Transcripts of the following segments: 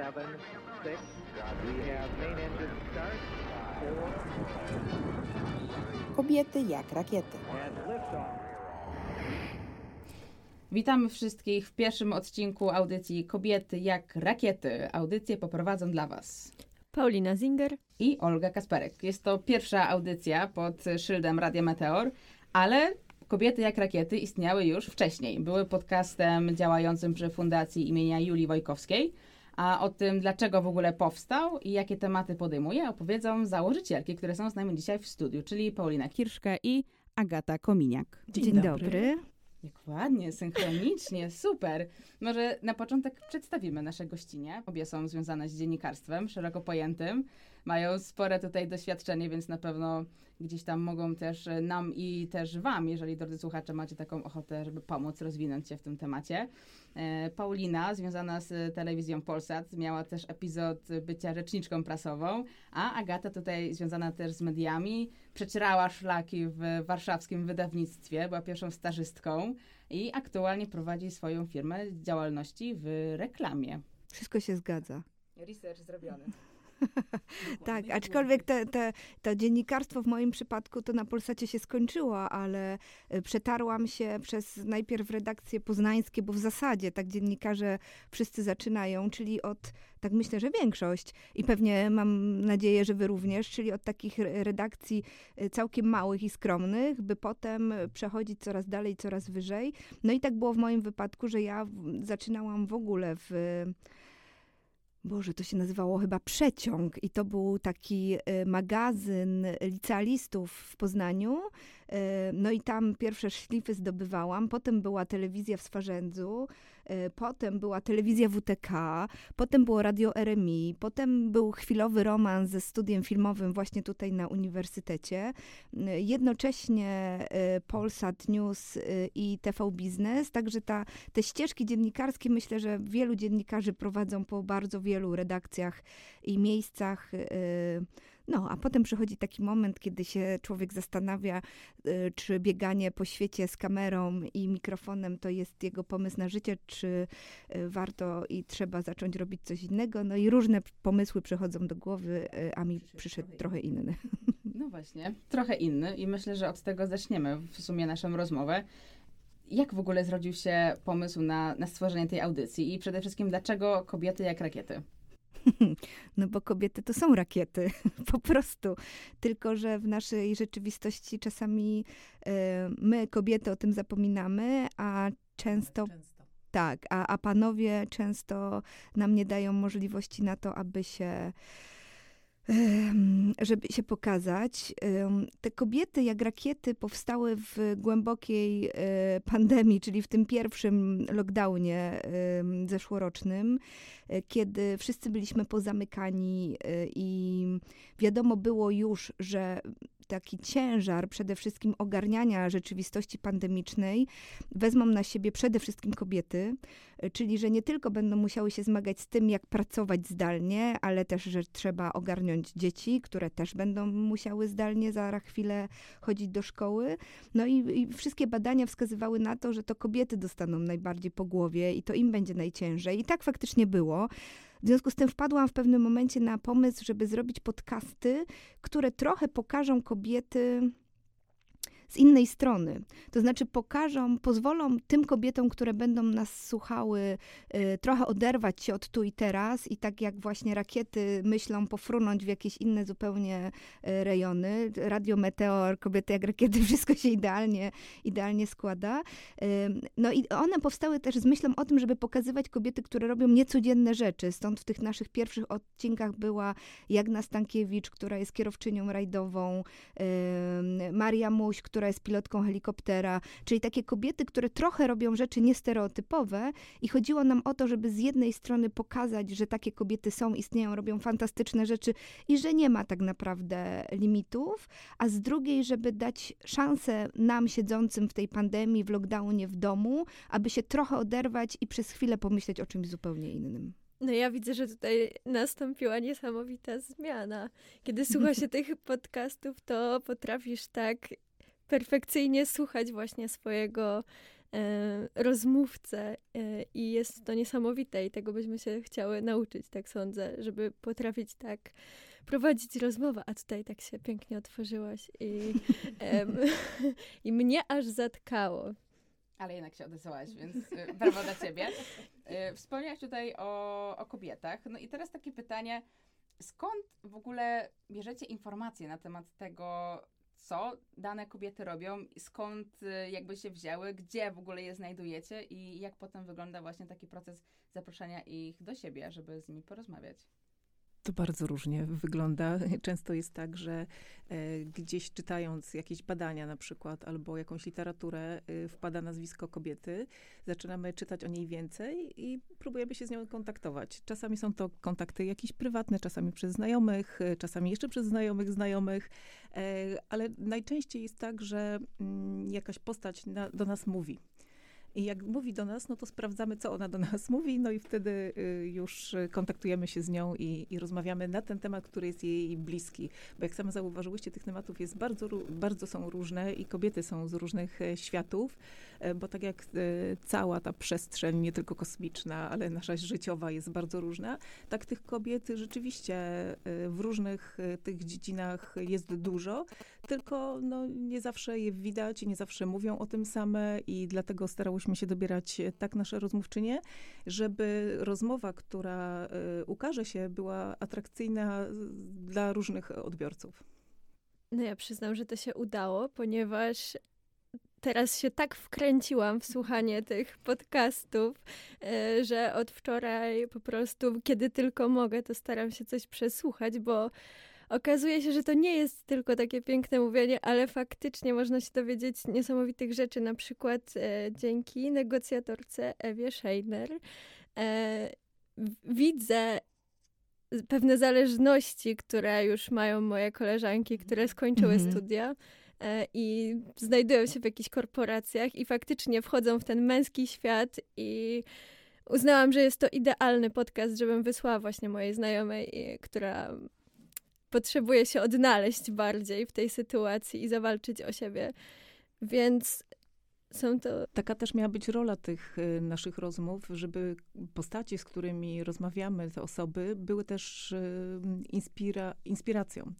seven, six. We have main engine start. Four. Kobiety jak rakiety. Witamy wszystkich w pierwszym odcinku audycji Kobiety jak rakiety. Audycję poprowadzą dla Was Paulina Zinger. i Olga Kasperek. Jest to pierwsza audycja pod szyldem Radia Meteor, ale Kobiety jak rakiety istniały już wcześniej. Były podcastem działającym przy Fundacji imienia Julii Wojkowskiej. A o tym, dlaczego w ogóle powstał i jakie tematy podejmuje, opowiedzą założycielki, które są z nami dzisiaj w studiu, czyli Paulina Kirszka i Agata Kominiak. Dzień, dobry. Jak ładnie, synchronicznie, super. Może na początek przedstawimy nasze gościnie. Obie są związane z dziennikarstwem szeroko pojętym. Mają spore tutaj doświadczenie, więc na pewno gdzieś tam mogą też nam i też wam, jeżeli drodzy słuchacze macie taką ochotę, żeby pomóc rozwinąć się w tym temacie. E, Paulina, związana z telewizją Polsat, miała też epizod bycia rzeczniczką prasową, a Agata tutaj związana też z mediami, przecierała szlaki w warszawskim wydawnictwie, była pierwszą stażystką i aktualnie prowadzi swoją firmę działalności w reklamie. Wszystko się zgadza. Research zrobiony. Tak, aczkolwiek te, te, to dziennikarstwo w moim przypadku to na Polsacie się skończyło, ale y, przetarłam się przez najpierw redakcje poznańskie, bo w zasadzie tak dziennikarze wszyscy zaczynają, czyli od, tak myślę, że większość i pewnie mam nadzieję, że wy również, czyli od takich re- redakcji y, całkiem małych i skromnych, by potem przechodzić coraz dalej, coraz wyżej. No i tak było w moim wypadku, że ja zaczynałam w ogóle w Boże, to się nazywało chyba Przeciąg i to był taki e, magazyn licealistów w Poznaniu. No i tam pierwsze szlify zdobywałam. Potem była telewizja w Swarzędzu, e, potem była telewizja WTK, potem było radio RMI, potem był chwilowy romans ze studiem filmowym właśnie tutaj na uniwersytecie. E, Jednocześnie e, Polsat News i TV Biznes, także ta, te ścieżki dziennikarskie myślę, że wielu dziennikarzy prowadzą po bardzo wielu redakcjach i miejscach. No, a potem przychodzi taki moment, kiedy się człowiek zastanawia, y, czy bieganie po świecie z kamerą i mikrofonem to jest jego pomysł na życie, czy y, warto i trzeba zacząć robić coś innego. No i różne pomysły przychodzą do głowy, y, a mi przyszedł trochę inny. No właśnie, trochę inny i myślę, że od tego zaczniemy w sumie naszą rozmowę. Jak w ogóle zrodził się pomysł na, na stworzenie tej audycji i przede wszystkim dlaczego kobiety jak rakiety? No bo kobiety to są rakiety, po prostu. Tylko, że w naszej rzeczywistości czasami e, my, kobiety, o tym zapominamy, a często tak, a, a panowie często nam nie dają możliwości na to, aby się żeby się pokazać. Te kobiety jak rakiety powstały w głębokiej e, pandemii, czyli w tym pierwszym lockdownie zeszłorocznym, e, kiedy wszyscy byliśmy pozamykani e, i wiadomo było już, że taki ciężar przede wszystkim ogarniania rzeczywistości pandemicznej wezmą na siebie przede wszystkim kobiety, czyli że nie tylko będą musiały się zmagać z tym, jak pracować zdalnie, ale też, że trzeba ogarnąć dzieci, które też będą musiały zdalnie za chwilę chodzić do szkoły. No i, i wszystkie badania wskazywały na to, że to kobiety dostaną najbardziej po głowie i to im będzie najciężej. I tak faktycznie było. W związku z tym wpadłam w pewnym momencie na pomysł, żeby zrobić podcasty, które trochę pokażą kobiety z innej strony. To znaczy pokażą, pozwolą tym kobietom, które będą nas słuchały, y, trochę oderwać się od tu i teraz i tak jak właśnie rakiety myślą pofrunąć w jakieś inne zupełnie y, rejony. Radio Meteor, kobiety jak rakiety, wszystko się idealnie, idealnie składa. Y, No i one powstały też z myślą o tym, żeby pokazywać kobiety, które robią niecodzienne rzeczy. Stąd w tych naszych pierwszych odcinkach była Jagna Stankiewicz, która jest kierowczynią rajdową, Maria Muś, która jest pilotką helikoptera, czyli takie kobiety, które trochę robią rzeczy niestereotypowe i chodziło nam o to, żeby z jednej strony pokazać, że takie kobiety są, istnieją, robią fantastyczne rzeczy i że nie ma tak naprawdę limitów, a z drugiej, żeby dać szansę nam siedzącym w tej pandemii, w lockdownie w domu, aby się trochę oderwać i przez chwilę pomyśleć o czymś zupełnie innym. No ja widzę, że tutaj nastąpiła niesamowita zmiana. Kiedy słucha się tych podcastów, to potrafisz tak perfekcyjnie słuchać właśnie swojego e, rozmówcę e, i jest to niesamowite i tego byśmy się chciały nauczyć, tak sądzę, żeby potrafić tak prowadzić rozmowę, a tutaj tak się pięknie otworzyłaś i, em, i mnie aż zatkało. Ale jednak się odezwałaś, więc y, brawo dla ciebie. Y, Wspomniałaś tutaj o, o kobietach. No i teraz takie pytanie, skąd w ogóle bierzecie informacje na temat tego, co dane kobiety robią, skąd y, jakby się wzięły, gdzie w ogóle je znajdujecie i jak potem wygląda właśnie taki proces zaproszenia ich do siebie, żeby z nimi porozmawiać? To bardzo różnie wygląda. Często jest tak, że e, gdzieś czytając jakieś badania na przykład, albo jakąś literaturę, e, wpada nazwisko kobiety, zaczynamy czytać o niej więcej i próbujemy się z nią kontaktować. Czasami są to kontakty jakieś prywatne, czasami przez znajomych, e, czasami jeszcze przez znajomych znajomych, ale najczęściej jest tak, że mm, jakaś postać na, do nas mówi. I jak mówi do nas, no to sprawdzamy, co ona do nas mówi, no i wtedy y, już y, kontaktujemy się z nią i, i rozmawiamy na ten temat, który jest jej bliski. Bo jak same zauważyłyście, tych tematów jest bardzo, bardzo są różne i kobiety są z różnych e, światów, bo tak jak e, cała ta przestrzeń, nie tylko kosmiczna, ale nasza życiowa jest bardzo różna, tak tych kobiet rzeczywiście e, w różnych e, tych dziedzinach jest dużo, tylko no, nie zawsze je widać nie zawsze mówią o tym same i dlatego starałyśmy się dobierać e, tak nasze rozmówczynie, żeby rozmowa, która e, ukaże się, była atrakcyjna dla różnych odbiorców. No ja przyznam, że to się udało, ponieważ teraz się tak wkręciłam w słuchanie tych podcastów, e, że od wczoraj po prostu, kiedy tylko mogę, to staram się coś przesłuchać, bo okazuje się, że to nie jest tylko takie piękne mówienie, ale faktycznie można się dowiedzieć niesamowitych rzeczy, na przykład e, dzięki negocjatorce Ewie Scheiner. E, widzę pewne zależności, które już mają moje koleżanki, które skończyły Mhm. studia i znajdują się w jakichś korporacjach i faktycznie wchodzą w ten męski świat i uznałam, że jest to idealny podcast, żebym wysłała właśnie mojej znajomej, która potrzebuje się odnaleźć bardziej w tej sytuacji i zawalczyć o siebie. Więc są to Taka też miała być rola tych y, naszych rozmów, żeby postaci, z którymi rozmawiamy, te osoby, były też y, inspira, inspiracją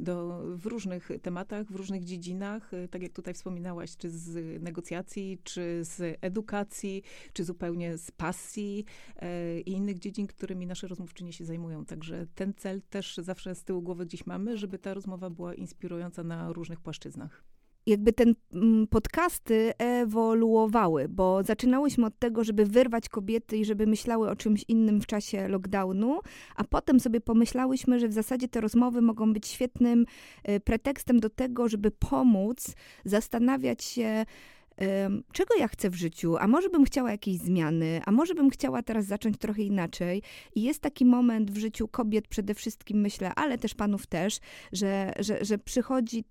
do, w różnych tematach, w różnych dziedzinach, y, tak jak tutaj wspominałaś, czy z negocjacji, czy z edukacji, czy zupełnie z pasji e, i innych dziedzin, którymi nasze rozmówczynie się zajmują. Także ten cel też zawsze z tyłu głowy gdzieś mamy, żeby ta rozmowa była inspirująca na różnych płaszczyznach. Jakby ten mm, podcasty ewoluowały, bo zaczynałyśmy od tego, żeby wyrwać kobiety i żeby myślały o czymś innym w czasie lockdownu, a potem sobie pomyślałyśmy, że w zasadzie te rozmowy mogą być świetnym e, pretekstem do tego, żeby pomóc zastanawiać się, czego ja chcę w życiu, a może bym chciała jakiejś zmiany, a może bym chciała teraz zacząć trochę inaczej. I jest taki moment w życiu kobiet przede wszystkim, myślę, ale też panów też, że, że, że przychodzi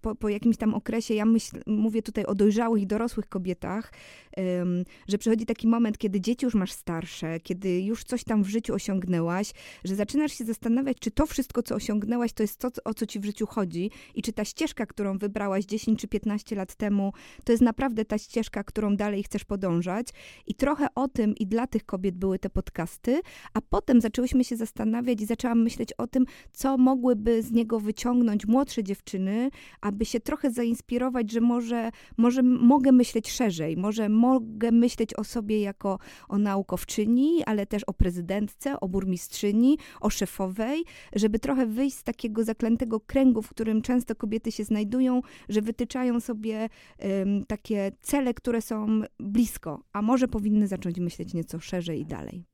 po, po jakimś tam okresie, ja myśl, mówię tutaj o dojrzałych i dorosłych kobietach, że przychodzi taki moment, kiedy dzieci już masz starsze, kiedy już coś tam w życiu osiągnęłaś, że zaczynasz się zastanawiać, czy to wszystko, co osiągnęłaś, to jest to, o co ci w życiu chodzi i czy ta ścieżka, którą wybrałaś 10 czy 15 lat temu, to jest naprawdę ta ścieżka, którą dalej chcesz podążać. I trochę o tym i dla tych kobiet były te podcasty, a potem zaczęłyśmy się zastanawiać i zaczęłam myśleć o tym, co mogłyby z niego wyciągnąć młodsze dziewczyny, aby się trochę zainspirować, że może, może mogę myśleć szerzej, może mogę myśleć o sobie jako o naukowczyni, ale też o prezydentce, o burmistrzyni, o szefowej, żeby trochę wyjść z takiego zaklętego kręgu, w którym często kobiety się znajdują, że wytyczają sobie em, takie cele, które są blisko, a może powinny zacząć myśleć nieco szerzej i dalej.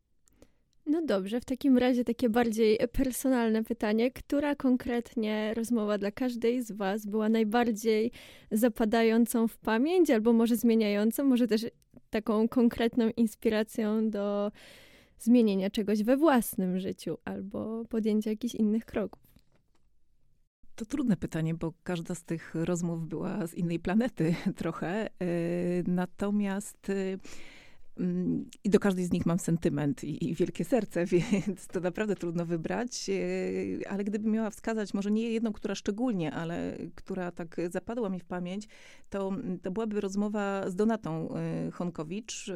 No dobrze, w takim razie takie bardziej personalne pytanie. Która konkretnie rozmowa dla każdej z Was była najbardziej zapadającą w pamięć, albo może zmieniającą, może też taką konkretną inspiracją do zmienienia czegoś we własnym życiu albo podjęcia jakichś innych kroków? To trudne pytanie, bo każda z tych rozmów była z innej planety trochę. E, Natomiast e, Mm, I do każdej z nich mam sentyment i, i, wielkie serce, więc to naprawdę trudno wybrać. E, ale gdybym miała wskazać, może nie jedną, która szczególnie, ale która tak zapadła mi w pamięć, to, to byłaby rozmowa z Donatą Honkowicz,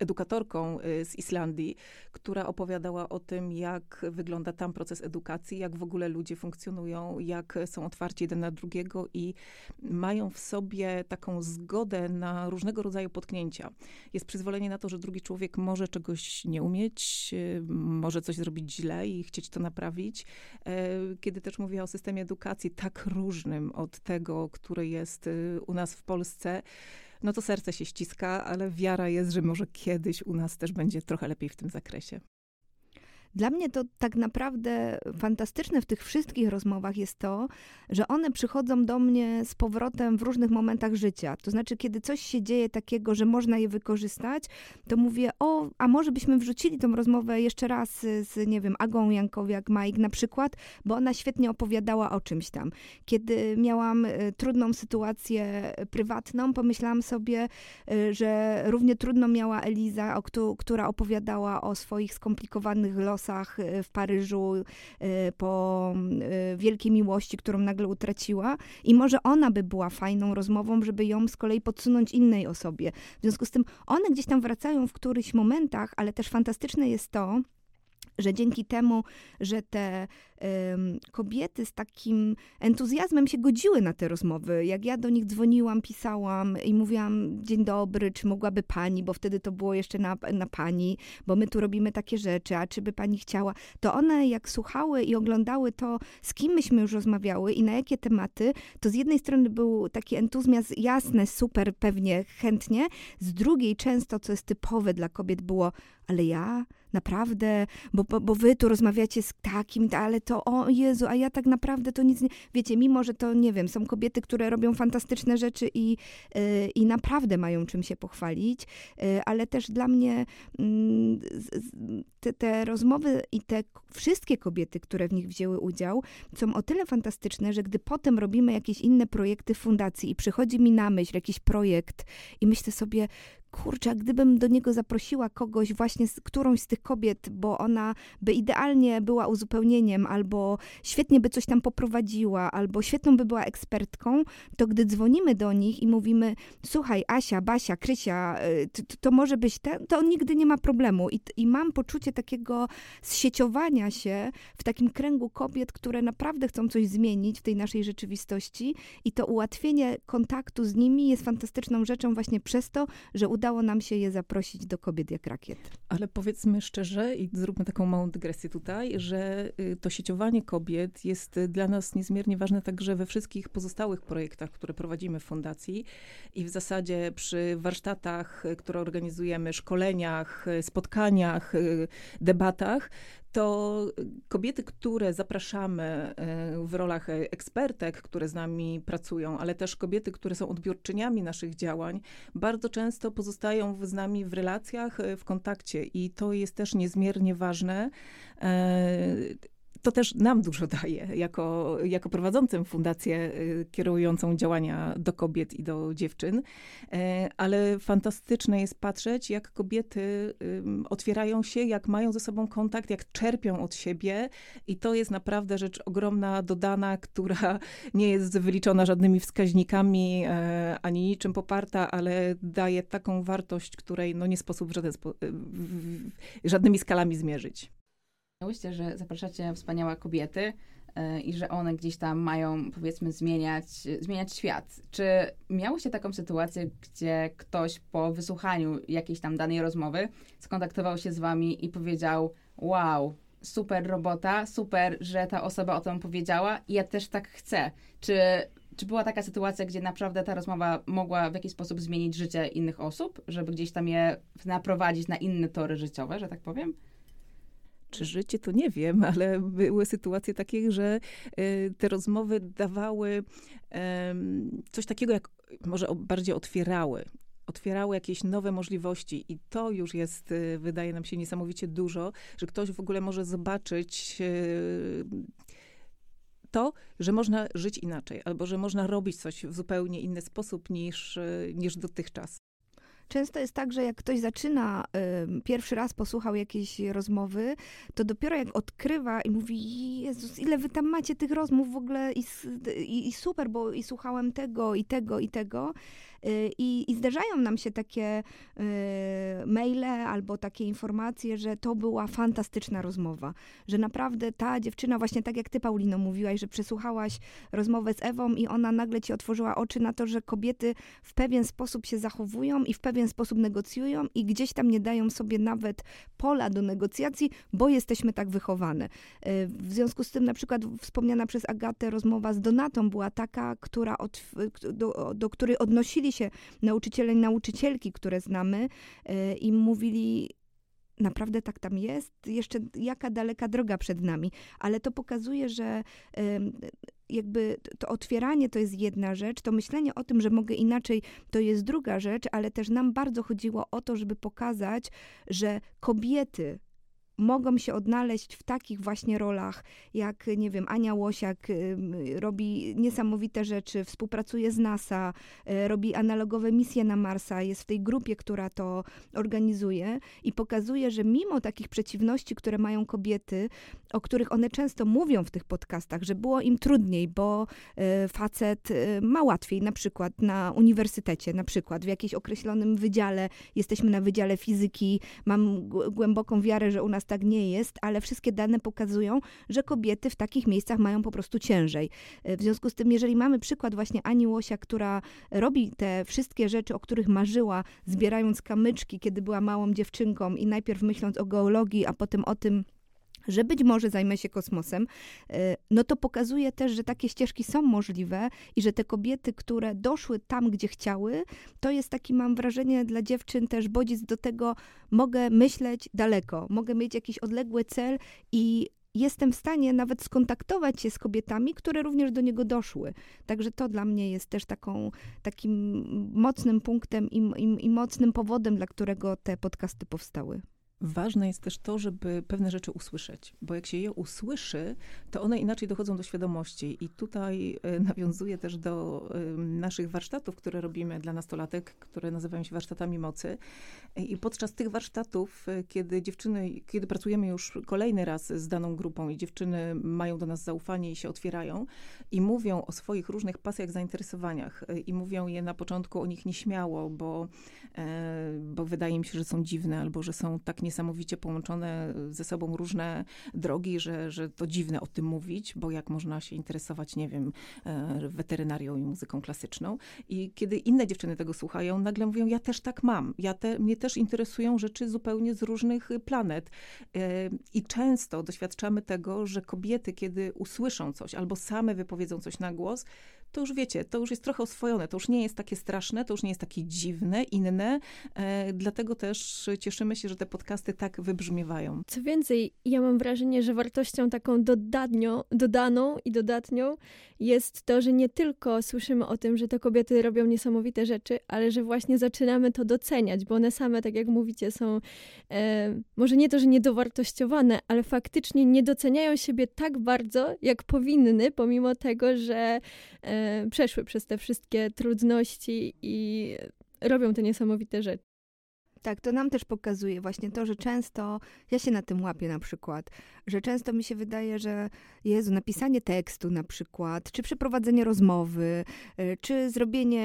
edukatorką y, z Islandii, która opowiadała o tym, jak wygląda tam proces edukacji, jak w ogóle ludzie funkcjonują, jak są otwarci jeden na drugiego i mają w sobie taką zgodę na różnego rodzaju potknięcia. Jest przyzwolenie na to, że drugi człowiek może czegoś nie umieć, y, może coś zrobić źle i chcieć to naprawić. E, kiedy też mówiła o systemie edukacji tak różnym od tego, który jest y, u nas w Polsce, no to serce się ściska, ale wiara jest, że może kiedyś u nas też będzie trochę lepiej w tym zakresie. Dla mnie to tak naprawdę fantastyczne w tych wszystkich rozmowach jest to, że one przychodzą do mnie z powrotem w różnych momentach życia. To znaczy, kiedy coś się dzieje takiego, że można je wykorzystać, to mówię, o, a może byśmy wrzucili tą rozmowę jeszcze raz z, nie wiem, Agą Jankowiak, Mike na przykład, bo ona świetnie opowiadała o czymś tam. Kiedy miałam y, trudną sytuację prywatną, pomyślałam sobie, y, że równie trudno miała Eliza, o, która opowiadała o swoich skomplikowanych losach y, w Paryżu, y, po y, wielkiej miłości, którą nagle utraciła. I może ona by była fajną rozmową, żeby ją z kolei podsunąć innej osobie. W związku z tym one gdzieś tam wracają w którychś momentach, ale też fantastyczne jest to, że dzięki temu, że te kobiety z takim entuzjazmem się godziły na te rozmowy. Jak ja do nich dzwoniłam, pisałam i mówiłam dzień dobry, czy mogłaby pani, bo wtedy to było jeszcze na, na pani, bo my tu robimy takie rzeczy, a czy by pani chciała, to one jak słuchały i oglądały to, z kim myśmy już rozmawiały i na jakie tematy, to z jednej strony był taki entuzjazm jasne, super, pewnie, chętnie, z drugiej często, co jest typowe dla kobiet, było, ale ja naprawdę, bo, bo, bo wy tu rozmawiacie z takim, ale to o Jezu, a ja tak naprawdę to nic nie... Wiecie, mimo, że to, nie wiem, są kobiety, które robią fantastyczne rzeczy i, yy, i naprawdę mają czym się pochwalić, yy, ale też dla mnie yy, te, te rozmowy i te wszystkie kobiety, które w nich wzięły udział, są o tyle fantastyczne, że gdy potem robimy jakieś inne projekty fundacji i przychodzi mi na myśl jakiś projekt i myślę sobie, kurczę, gdybym do niego zaprosiła kogoś, właśnie z, którąś z tych kobiet, bo ona by idealnie była uzupełnieniem, albo świetnie by coś tam poprowadziła, albo świetną by była ekspertką, to gdy dzwonimy do nich i mówimy, słuchaj, Asia, Basia, Krysia, y, to, to może być ten, to nigdy nie ma problemu. I, I mam poczucie takiego zsieciowania się w takim kręgu kobiet, które naprawdę chcą coś zmienić w tej naszej rzeczywistości i to ułatwienie kontaktu z nimi jest fantastyczną rzeczą właśnie przez to, że udało nam się je zaprosić do kobiet jak rakiet. Ale powiedzmy szczerze i zróbmy taką małą dygresję tutaj, że y, to sieciowanie kobiet jest dla nas niezmiernie ważne także we wszystkich pozostałych projektach, które prowadzimy w fundacji i w zasadzie przy warsztatach, y, które organizujemy, szkoleniach, y, spotkaniach, debatach, to kobiety, które zapraszamy e, w rolach ekspertek, które z nami pracują, ale też kobiety, które są odbiorczyniami naszych działań, bardzo często pozostają z nami w relacjach, e, w kontakcie. I to jest też niezmiernie ważne to też nam dużo daje, jako, jako prowadzącym fundację y, kierującą działania do kobiet i do dziewczyn. Y, ale fantastyczne jest patrzeć, jak kobiety otwierają się, jak mają ze sobą kontakt, jak czerpią od siebie. I to jest naprawdę rzecz ogromna, dodana, która nie jest wyliczona żadnymi wskaźnikami e, ani niczym poparta, ale daje taką wartość, której no nie sposób w żaden spo, żadnymi skalami zmierzyć. Miałyście, że zapraszacie wspaniałe kobiety yy, i że one gdzieś tam mają, powiedzmy, zmieniać, zmieniać świat. Czy miałyście taką sytuację, gdzie ktoś po wysłuchaniu jakiejś tam danej rozmowy skontaktował się z wami i powiedział: Wow, super robota, super, że ta osoba o tym powiedziała i ja też tak chcę. Czy, czy była taka sytuacja, gdzie naprawdę ta rozmowa mogła w jakiś sposób zmienić życie innych osób, żeby gdzieś tam je naprowadzić na inne tory życiowe, że tak powiem? Czy życie, to nie wiem, ale były sytuacje takie, że e, te rozmowy dawały coś takiego, jak może bardziej otwierały otwierały jakieś nowe możliwości i to już jest, e, wydaje nam się, niesamowicie dużo, że ktoś w ogóle może zobaczyć e, to, że można żyć inaczej, albo że można robić coś w zupełnie inny sposób niż, niż dotychczas. Często jest tak, że jak ktoś zaczyna, y, pierwszy raz posłuchał jakiejś rozmowy, to dopiero jak odkrywa i mówi, Jezus, ile wy tam macie tych rozmów w ogóle i, i, i super, bo i słuchałem tego, i tego, i tego. Y, I, I zdarzają nam się takie y, maile albo takie informacje, że to była fantastyczna rozmowa, że naprawdę ta dziewczyna, właśnie tak jak ty, Paulino, mówiłaś, że przesłuchałaś rozmowę z Ewą i ona nagle ci otworzyła oczy na to, że kobiety w pewien sposób się zachowują i w pewien sposób negocjują i gdzieś tam nie dają sobie nawet pola do negocjacji, bo jesteśmy tak wychowane. Y, w związku z tym na przykład wspomniana przez Agatę rozmowa z Donatą była taka, która od, do, do której odnosili się nauczyciele i nauczycielki, które znamy y, i mówili, naprawdę tak tam jest, jeszcze jaka daleka droga przed nami, ale to pokazuje, że jakby to otwieranie to jest jedna rzecz, to myślenie o tym, że mogę inaczej, to jest druga rzecz, ale też nam bardzo chodziło o to, żeby pokazać, że kobiety mogą się odnaleźć w takich właśnie rolach, jak, nie wiem, Ania Łosiak robi niesamowite rzeczy, współpracuje z NASA, y, robi analogowe misje na Marsa, jest w tej grupie, która to organizuje i pokazuje, że mimo takich przeciwności, które mają kobiety, o których one często mówią w tych podcastach, że było im trudniej, bo y, facet y, ma łatwiej, na przykład na uniwersytecie, na przykład w jakimś określonym wydziale, jesteśmy na wydziale fizyki, mam głęboką wiarę, że u nas tak nie jest, ale wszystkie dane pokazują, że kobiety w takich miejscach mają po prostu ciężej. E, w związku z tym, jeżeli mamy przykład właśnie Ani Łosia, która robi te wszystkie rzeczy, o których marzyła, zbierając kamyczki, kiedy była małą dziewczynką i najpierw myśląc o geologii, a potem o tym, że być może zajmę się kosmosem, e, no to pokazuje też, że takie ścieżki są możliwe i że te kobiety, które doszły tam, gdzie chciały, to jest taki, mam wrażenie, dla dziewczyn też bodziec do tego, mogę myśleć daleko, mogę mieć jakiś odległy cel i jestem w stanie nawet skontaktować się z kobietami, które również do niego doszły. Także to dla mnie jest też taką, takim mocnym punktem i, i, i mocnym powodem, dla którego te podcasty powstały. Ważne jest też to, żeby pewne rzeczy usłyszeć, bo jak się je usłyszy, to one inaczej dochodzą do świadomości. I tutaj e, nawiązuję też do naszych warsztatów, które robimy dla nastolatek, które nazywają się warsztatami mocy. I podczas tych warsztatów, e, kiedy dziewczyny, kiedy pracujemy już kolejny raz z daną grupą i dziewczyny mają do nas zaufanie i się otwierają i mówią o swoich różnych pasjach, zainteresowaniach e, i mówią je na początku o nich nieśmiało, bo, bo wydaje mi się, że są dziwne albo że są tak nie niesamowicie połączone ze sobą różne drogi, że, że to dziwne o tym mówić, bo jak można się interesować, nie wiem, e, weterynarią i muzyką klasyczną. I kiedy inne dziewczyny tego słuchają, nagle mówią, ja też tak mam. Ja te, mnie też interesują rzeczy zupełnie z różnych planet. E, I często doświadczamy tego, że kobiety, kiedy usłyszą coś albo same wypowiedzą coś na głos, to już wiecie, to już jest trochę oswojone, to już nie jest takie straszne, to już nie jest takie dziwne, inne. E, dlatego też cieszymy się, że te podcasty tak wybrzmiewają. Co więcej, ja mam wrażenie, że wartością taką dodatnią, dodaną i dodatnią jest to, że nie tylko słyszymy o tym, że te kobiety robią niesamowite rzeczy, ale że właśnie zaczynamy to doceniać, bo one same, tak jak mówicie, są e, może nie to, że niedowartościowane, ale faktycznie nie doceniają siebie tak bardzo, jak powinny, pomimo tego, że e, przeszły przez te wszystkie trudności i robią te niesamowite rzeczy. Tak, to nam też pokazuje właśnie to, że często, ja się na tym łapię na przykład, że często mi się wydaje, że Jezu, napisanie tekstu na przykład, czy przeprowadzenie rozmowy, y, czy zrobienie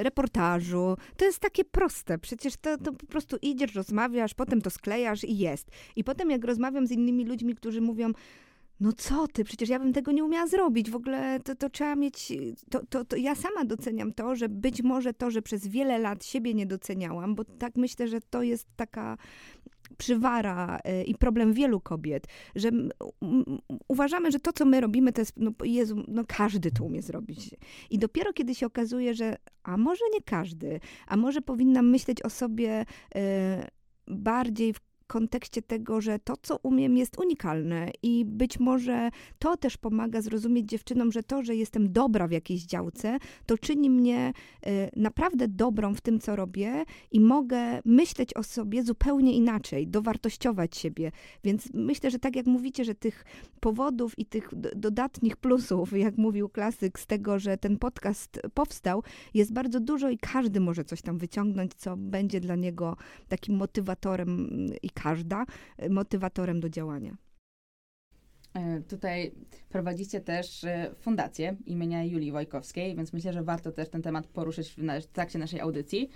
y, reportażu, to jest takie proste. Przecież to, to po prostu idziesz, rozmawiasz, potem to sklejasz i jest. I potem jak rozmawiam z innymi ludźmi, którzy mówią, no co ty, przecież ja bym tego nie umiała zrobić. W ogóle to, to trzeba mieć. To, to, to ja sama doceniam to, że być może to, że przez wiele lat siebie nie doceniałam, bo tak myślę, że to jest taka przywara y, i problem wielu kobiet, że uważamy, że to, co my robimy, to jest, no Jezu, no każdy to umie zrobić. I dopiero kiedy się okazuje, że a może nie każdy, a może powinnam myśleć o sobie y, bardziej w kontekście tego, że to, co umiem, jest unikalne i być może to też pomaga zrozumieć dziewczynom, że to, że jestem dobra w jakiejś działce, to czyni mnie y, naprawdę dobrą w tym, co robię i mogę myśleć o sobie zupełnie inaczej, dowartościować siebie. Więc myślę, że tak jak mówicie, że tych powodów i tych dodatnich plusów, jak mówił klasyk, z tego, że ten podcast powstał, jest bardzo dużo i każdy może coś tam wyciągnąć, co będzie dla niego takim motywatorem i każda motywatorem do działania. E, tutaj prowadzicie też e, fundację imienia Julii Wojkowskiej, więc myślę, że warto też ten temat poruszyć w trakcie naszej audycji.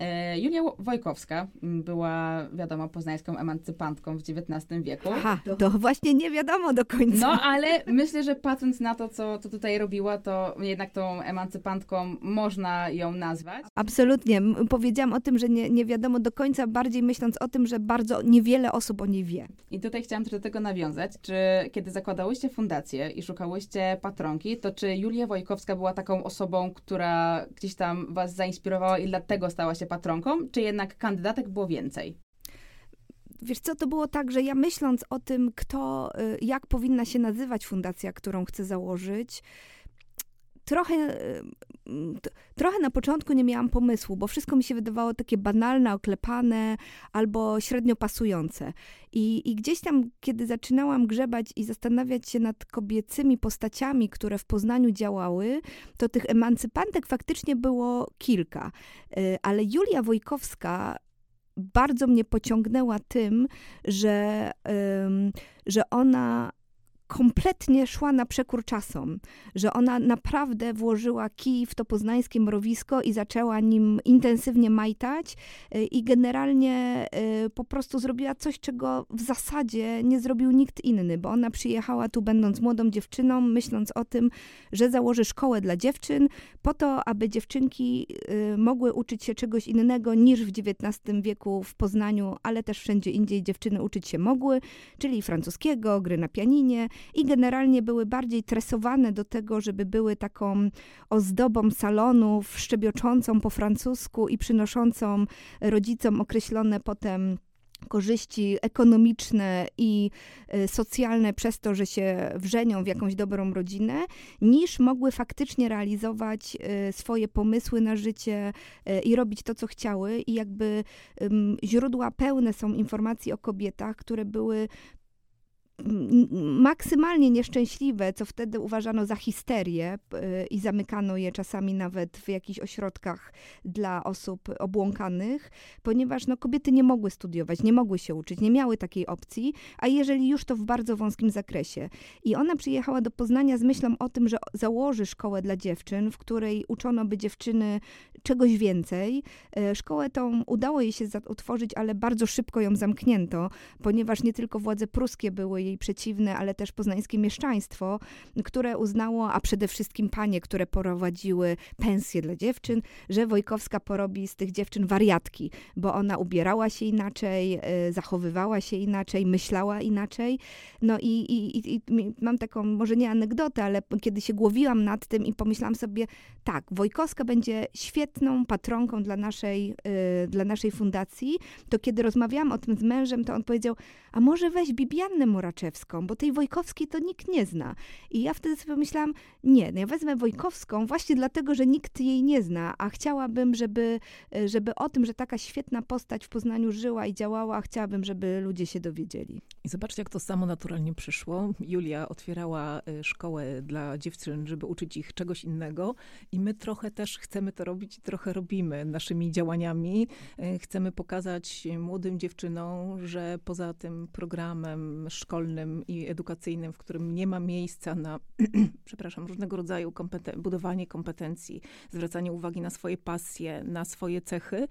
E, Julia Wojkowska była, wiadomo, poznańską emancypantką w XIX wieku. Aha, to właśnie nie wiadomo do końca. No, ale myślę, że patrząc na to, co, co tutaj robiła, to jednak tą emancypantką można ją nazwać. Absolutnie. Powiedziałam o tym, że nie, nie wiadomo do końca, bardziej myśląc o tym, że bardzo niewiele osób o niej wie. I tutaj chciałam też do tego nawiązać. Czy kiedy zakładałyście fundację i szukałyście patronki, to czy Julia Wojkowska była taką osobą, która gdzieś tam was zainspirowała i dlatego stała się patronką, czy jednak kandydatek było więcej? Wiesz co, to było tak, że ja myśląc o tym, kto, y, jak powinna się nazywać fundacja, którą chcę założyć, trochę, y, trochę na początku nie miałam pomysłu, bo wszystko mi się wydawało takie banalne, oklepane albo średnio pasujące. I, I gdzieś tam, kiedy zaczynałam grzebać i zastanawiać się nad kobiecymi postaciami, które w Poznaniu działały, to tych emancypantek faktycznie było kilka. Y, ale Julia Wojkowska bardzo mnie pociągnęła tym, że, że ona kompletnie szła na przekór czasom, że ona naprawdę włożyła kij w to poznańskie mrowisko i zaczęła nim intensywnie majtać y, i generalnie y, po prostu zrobiła coś, czego w zasadzie nie zrobił nikt inny, bo ona przyjechała tu będąc młodą dziewczyną, myśląc o tym, że założy szkołę dla dziewczyn, po to, aby dziewczynki y, mogły uczyć się czegoś innego niż w XIX wieku w Poznaniu, ale też wszędzie indziej dziewczyny uczyć się mogły, czyli francuskiego, gry na pianinie, i generalnie były bardziej tresowane do tego, żeby były taką ozdobą salonów, szczebioczącą po francusku i przynoszącą rodzicom określone potem korzyści ekonomiczne i y, socjalne przez to, że się wrzenią w jakąś dobrą rodzinę, niż mogły faktycznie realizować y, swoje pomysły na życie y, i robić to, co chciały. I jakby źródła pełne są informacji o kobietach, które były maksymalnie nieszczęśliwe, co wtedy uważano za histerię i zamykano je czasami nawet w jakichś ośrodkach dla osób obłąkanych, ponieważ no, kobiety nie mogły studiować, nie mogły się uczyć, nie miały takiej opcji, a jeżeli już to w bardzo wąskim zakresie. I ona przyjechała do Poznania z myślą o tym, że założy szkołę dla dziewczyn, w której uczono by dziewczyny czegoś więcej. E, szkołę tą udało jej się utworzyć, ale bardzo szybko ją zamknięto, ponieważ nie tylko władze pruskie były jej przeciwne, ale też poznańskie mieszczaństwo, które uznało, a przede wszystkim panie, które prowadziły pensje dla dziewczyn, że Wojkowska porobi z tych dziewczyn wariatki, bo ona ubierała się inaczej, y, zachowywała się inaczej, myślała inaczej. No i, i, i, mam taką, może nie anegdotę, ale kiedy się głowiłam nad tym i pomyślałam sobie, tak, Wojkowska będzie świetną patronką dla naszej, y, dla naszej fundacji, to kiedy rozmawiałam o tym z mężem, to on powiedział, a może weź Bibiannę Moraczewską, bo tej Wojkowskiej to nikt nie zna. I ja wtedy sobie myślałam, nie, no ja wezmę Wojkowską właśnie dlatego, że nikt jej nie zna, a chciałabym, żeby, e, żeby o tym, że taka świetna postać w Poznaniu żyła i działała, chciałabym, żeby ludzie się dowiedzieli. I zobaczcie, jak to samo naturalnie przyszło. Julia otwierała e, szkołę dla dziewczyn, żeby uczyć ich czegoś innego i my trochę też chcemy to robić i trochę robimy naszymi działaniami. E, chcemy pokazać młodym dziewczynom, że poza tym programem szkolnym i edukacyjnym, w którym nie ma miejsca na, przepraszam, różnego rodzaju kompeten budowanie kompetencji, zwracanie uwagi na swoje pasje, na swoje cechy,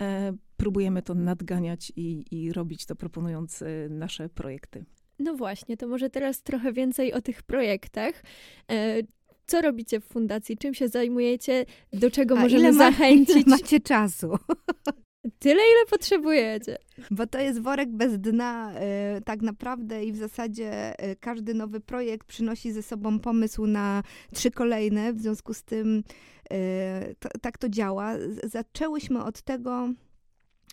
e, próbujemy to nadganiać i, i robić to proponując e, nasze projekty. No właśnie, to może teraz trochę więcej o tych projektach. E, co robicie w fundacji? Czym się zajmujecie? Do czego A możemy ile ma, zachęcić? Ile macie czasu? Tyle, ile potrzebujecie. Bo to jest worek bez dna y, tak naprawdę i w zasadzie y, każdy nowy projekt przynosi ze sobą pomysł na trzy kolejne. W związku z tym y, to, tak to działa. Zaczęłyśmy od tego,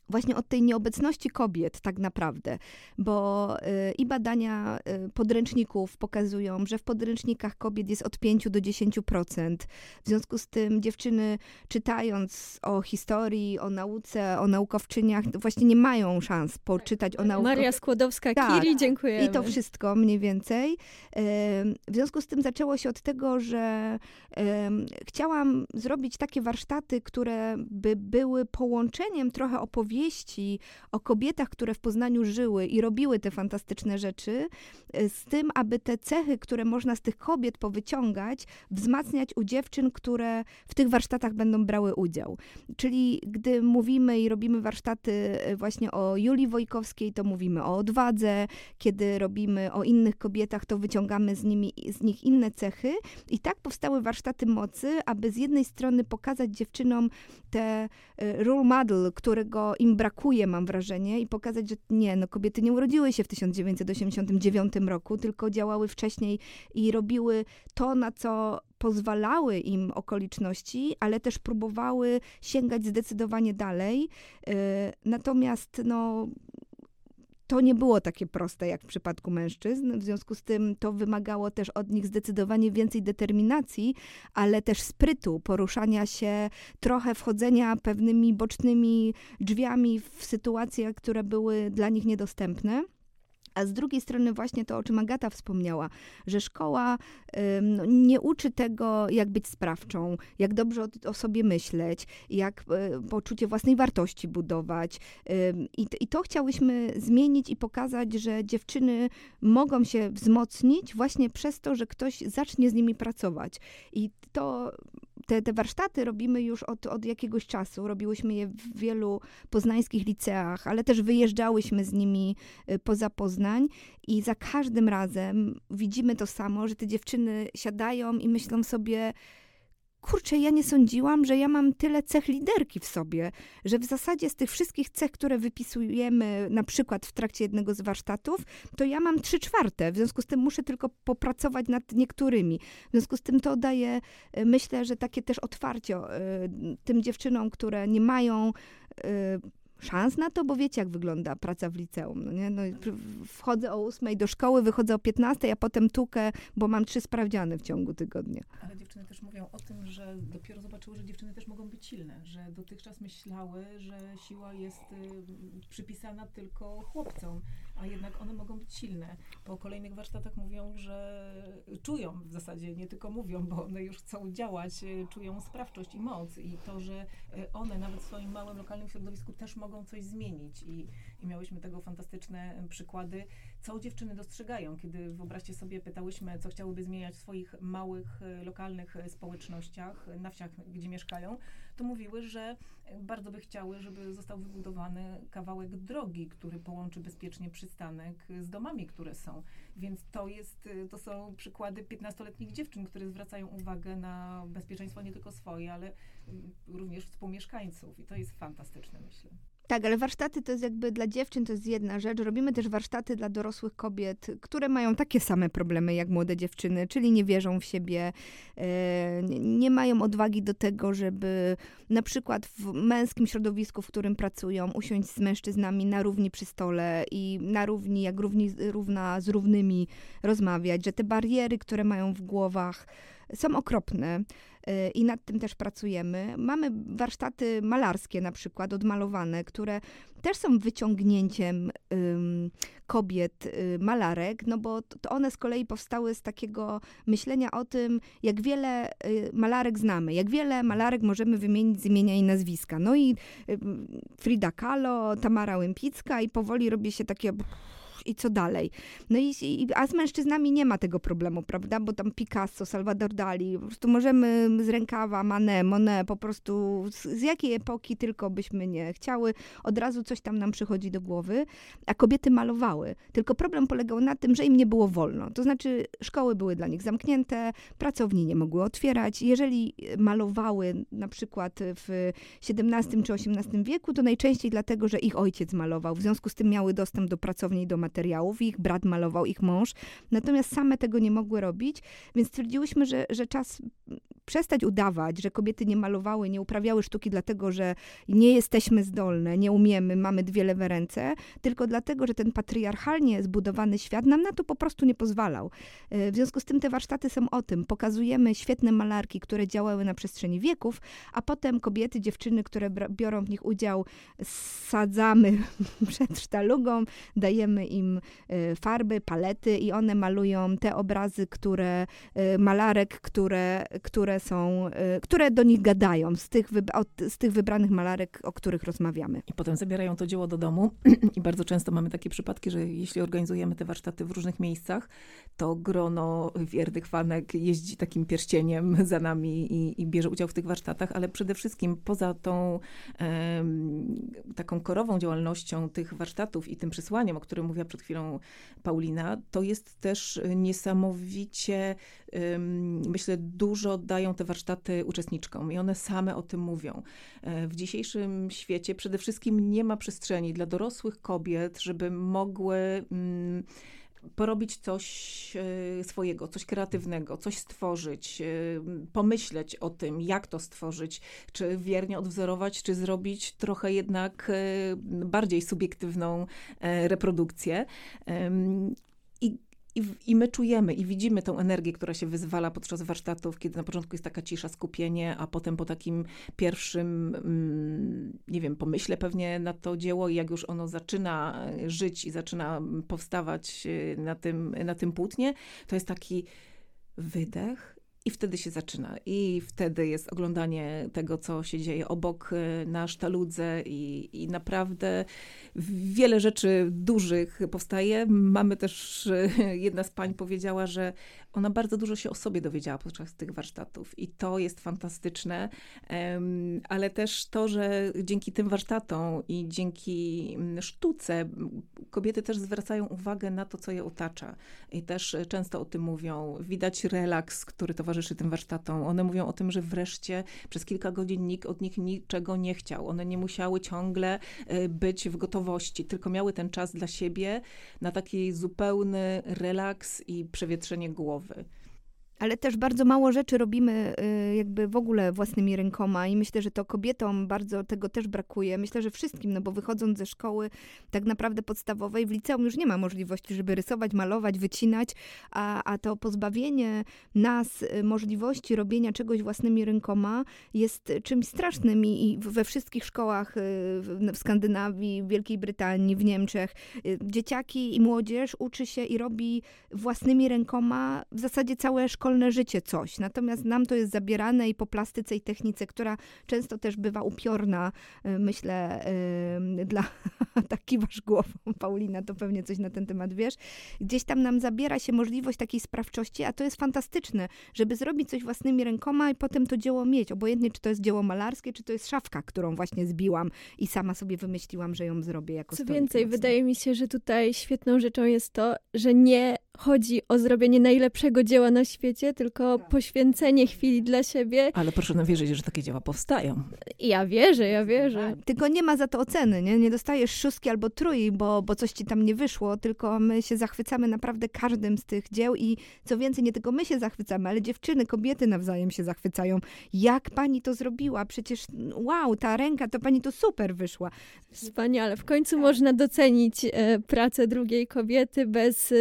właśnie od tej nieobecności kobiet tak naprawdę, bo y, i badania y, podręczników pokazują, że w podręcznikach kobiet jest od 5 do 10%. W związku z tym dziewczyny czytając o historii, o nauce, o naukowczyniach, właśnie nie mają szans poczytać o nauce. Maria Skłodowska-Curie, Tak. dziękujemy. I to wszystko mniej więcej. W związku z tym zaczęło się od tego, że chciałam zrobić takie warsztaty, które by były połączeniem trochę opowieści o kobietach, które w Poznaniu żyły i robiły te fantastyczne rzeczy, e, z tym, aby te cechy, które można z tych kobiet powyciągać, wzmacniać u dziewczyn, które w tych warsztatach będą brały udział. Czyli gdy mówimy i robimy warsztaty e, właśnie o Julii Wojkowskiej, to mówimy o odwadze, kiedy robimy o innych kobietach, to wyciągamy z, nimi, z nich inne cechy. I tak powstały warsztaty mocy, aby z jednej strony pokazać dziewczynom te e, role model, którego im brakuje, mam wrażenie, i pokazać, że nie, no kobiety nie urodziły się w 1989 roku, tylko działały wcześniej i robiły to, na co pozwalały im okoliczności, ale też próbowały sięgać zdecydowanie dalej. E, Natomiast no, to nie było takie proste jak w przypadku mężczyzn. W związku z tym to wymagało też od nich zdecydowanie więcej determinacji, ale też sprytu, poruszania się, trochę wchodzenia pewnymi bocznymi drzwiami w sytuacje, które były dla nich niedostępne. A z drugiej strony właśnie to, o czym Agata wspomniała, że szkoła no, nie uczy tego, jak być sprawczą, jak dobrze o, o sobie myśleć, jak y, poczucie własnej wartości budować. I, I to chciałyśmy zmienić i pokazać, że dziewczyny mogą się wzmocnić właśnie przez to, że ktoś zacznie z nimi pracować. I to te, te warsztaty robimy już od, od jakiegoś czasu. Robiłyśmy je w wielu poznańskich liceach, ale też wyjeżdżałyśmy z nimi y, poza Poznań i za każdym razem widzimy to samo, że te dziewczyny siadają i myślą sobie, kurczę, ja nie sądziłam, że ja mam tyle cech liderki w sobie, że w zasadzie z tych wszystkich cech, które wypisujemy na przykład w trakcie jednego z warsztatów, to ja mam trzy czwarte. W związku z tym muszę tylko popracować nad niektórymi. W związku z tym to daje, y, myślę, że takie też otwarcie y, tym dziewczynom, które nie mają y, szans na to, bo wiecie, jak wygląda praca w liceum. No nie? No, wchodzę o 8 do szkoły, wychodzę o 15, a potem tukę, bo mam trzy sprawdziany w ciągu tygodnia. Ale dziewczyny też mówią o tym, że dopiero zobaczyły, że dziewczyny też mogą być silne, że dotychczas myślały, że siła jest y, przypisana tylko chłopcom, a jednak one mogą być silne. Po kolejnych warsztatach mówią, że czują w zasadzie, nie tylko mówią, bo one już chcą działać, y, czują sprawczość i moc i to, że y, one nawet w swoim małym, lokalnym środowisku też mogą coś zmienić i, i miałyśmy tego fantastyczne y, przykłady, co dziewczyny dostrzegają, kiedy wyobraźcie sobie, pytałyśmy, co chciałyby zmieniać w swoich małych, lokalnych społecznościach, na wsiach, gdzie mieszkają, to mówiły, że y, bardzo by chciały, żeby został wybudowany kawałek drogi, który połączy bezpiecznie przystanek y, z domami, które są. Więc to jest, y, to są przykłady 15-letnich dziewczyn, które zwracają uwagę na bezpieczeństwo nie tylko swoje, ale y, również współmieszkańców. I to jest fantastyczne, myślę. Tak, ale warsztaty to jest jakby dla dziewczyn to jest jedna rzecz. Robimy też warsztaty dla dorosłych kobiet, które mają takie same problemy jak młode dziewczyny, czyli nie wierzą w siebie, e, nie- mają odwagi do tego, żeby na przykład w męskim środowisku, w którym pracują, usiąść z mężczyznami na równi przy stole i na równi, jak równi, równa z równymi rozmawiać, że te bariery, które mają w głowach, są okropne y, i nad tym też pracujemy. Mamy warsztaty malarskie na przykład, odmalowane, które też są wyciągnięciem kobiet, y, malarek, no bo to one z kolei powstały z takiego myślenia o tym, jak wiele y, malarek znamy, jak wiele malarek możemy wymienić z imienia i nazwiska. No i Frida Kahlo, Tamara Łępicka i powoli robi się takie i co dalej. No i, i, a z mężczyznami nie ma tego problemu, prawda? Bo tam Picasso, Salvador Dali, po prostu możemy z rękawa, Manet, Monet, po prostu z, z jakiej epoki tylko byśmy nie chciały, od razu coś tam nam przychodzi do głowy, a kobiety malowały. Tylko problem polegał na tym, że im nie było wolno. To znaczy szkoły były dla nich zamknięte, pracowni nie mogły otwierać. Jeżeli malowały na przykład w XVII czy XVIII wieku, to najczęściej dlatego, że ich ojciec malował. W związku z tym miały dostęp do pracowni do materiałów materiałów. Ich brat malował, ich mąż. Natomiast same tego nie mogły robić, więc stwierdziłyśmy, że, że czas przestać udawać, że kobiety nie malowały, nie uprawiały sztuki dlatego, że nie jesteśmy zdolne, nie umiemy, mamy dwie lewe ręce, tylko dlatego, że ten patriarchalnie zbudowany świat nam na to po prostu nie pozwalał. E, w związku z tym te warsztaty są o tym. Pokazujemy świetne malarki, które działały na przestrzeni wieków, a potem kobiety, dziewczyny, które biorą w nich udział, sadzamy przed sztalugą, dajemy im e, farby, palety i one malują te obrazy, które e, malarek, które, które są, które do nich gadają, z tych, z tych wybranych malarek, o których rozmawiamy. I potem zabierają to dzieło do domu i bardzo często mamy takie przypadki, że jeśli organizujemy te warsztaty w różnych miejscach, to grono wiernych fanek jeździ takim pierścieniem za nami i, i bierze udział w tych warsztatach, ale przede wszystkim poza tą taką korową działalnością tych warsztatów i tym przesłaniem, o którym mówiła przed chwilą Paulina, to jest też niesamowicie, myślę, dużo dają te warsztaty uczestniczkom i one same o tym mówią. E, w dzisiejszym świecie przede wszystkim nie ma przestrzeni dla dorosłych kobiet, żeby mogły porobić coś e, swojego, coś kreatywnego, coś stworzyć, e, pomyśleć o tym, jak to stworzyć, czy wiernie odwzorować, czy zrobić trochę jednak bardziej subiektywną reprodukcję. I i, I my czujemy i widzimy tą energię, która się wyzwala podczas warsztatów, kiedy na początku jest taka cisza, skupienie, a potem po takim pierwszym, mm, nie wiem, pomyśle pewnie na to dzieło i jak już ono zaczyna żyć i zaczyna powstawać e, na tym, na tym płótnie, to jest taki wydech, i wtedy się zaczyna. I wtedy jest oglądanie tego, co się dzieje obok e, na sztaludze i, i naprawdę wiele rzeczy dużych powstaje. Mamy też, e, jedna z pań powiedziała, że ona bardzo dużo się o sobie dowiedziała podczas tych warsztatów i to jest fantastyczne, ale też to, że dzięki tym warsztatom i dzięki mm, sztuce kobiety też zwracają uwagę na to, co je otacza i też często o tym mówią. Widać relaks, który towarzyszy tym warsztatom. One mówią o tym, że wreszcie przez kilka godzin nikt od nich niczego nie chciał. One nie musiały ciągle e, być w gotowości, tylko miały ten czas dla siebie na taki zupełny relaks i przewietrzenie głowy. Ale też bardzo mało rzeczy robimy y, jakby w ogóle własnymi rękoma i myślę, że to kobietom bardzo tego też brakuje. Myślę, że wszystkim, no bo wychodząc ze szkoły tak naprawdę podstawowej, w liceum już nie ma możliwości, żeby rysować, malować, wycinać, a, a to pozbawienie nas y, możliwości robienia czegoś własnymi rękoma jest czymś strasznym i, i we wszystkich szkołach y, w Skandynawii, w Wielkiej Brytanii, w Niemczech dzieciaki i młodzież uczy się i robi własnymi rękoma w zasadzie całe szkoły szkolne życie coś. Natomiast nam to jest zabierane i po plastyce i technice, która często też bywa upiorna, y, myślę, yy, dla taki wasz głową, Paulina, to pewnie coś na ten temat wiesz. Gdzieś tam nam zabiera się możliwość takiej sprawczości, a to jest fantastyczne, żeby zrobić coś własnymi rękoma i potem to dzieło mieć. Obojętnie, czy to jest dzieło malarskie, czy to jest szafka, którą właśnie zbiłam i sama sobie wymyśliłam, że ją zrobię jako Co więcej, wydaje mi się, że tutaj świetną rzeczą jest to, że nie chodzi o zrobienie najlepszego dzieła na świecie, tylko tak. poświęcenie chwili dla siebie. Ale proszę nam wierzyć, że takie dzieła powstają. Ja wierzę, ja wierzę. Tak. Tylko nie ma za to oceny, nie? Nie dostajesz szóstki albo trój, bo, bo coś ci tam nie wyszło, tylko my się zachwycamy naprawdę każdym z tych dzieł i co więcej, nie tylko my się zachwycamy, ale dziewczyny, kobiety nawzajem się zachwycają. Jak pani to zrobiła? Przecież wow, ta ręka, to pani to super wyszła. Wspaniale. W końcu tak. można docenić e, pracę drugiej kobiety bez... E,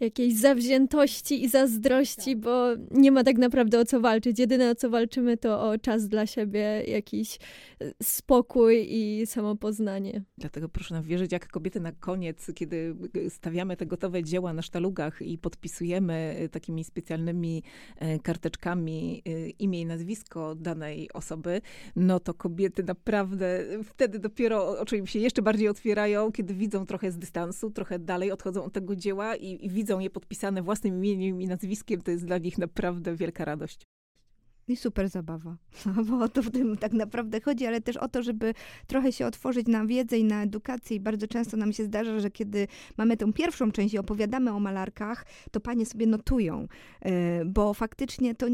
jakiejś zawziętości i zazdrości, tak. bo nie ma tak naprawdę o co walczyć. Jedyne o co walczymy to o czas dla siebie, jakiś e, spokój i samopoznanie. Dlatego proszę nam wierzyć, jak kobiety na koniec, kiedy stawiamy te gotowe dzieła na sztalugach i podpisujemy e, takimi specjalnymi e, karteczkami imię i nazwisko danej osoby, no to kobiety naprawdę wtedy dopiero oczy im się jeszcze bardziej otwierają, kiedy widzą trochę z dystansu, trochę dalej odchodzą od tego dzieła i, i widzą je podpisane własnym imieniem i nazwiskiem, to jest dla nich naprawdę wielka radość. I super zabawa, no, bo o to w tym tak naprawdę chodzi, ale też o to, żeby trochę się otworzyć na wiedzę i na edukację. I bardzo często nam się zdarza, że kiedy mamy tę pierwszą część i opowiadamy o malarkach, to panie sobie notują, e, bo faktycznie to,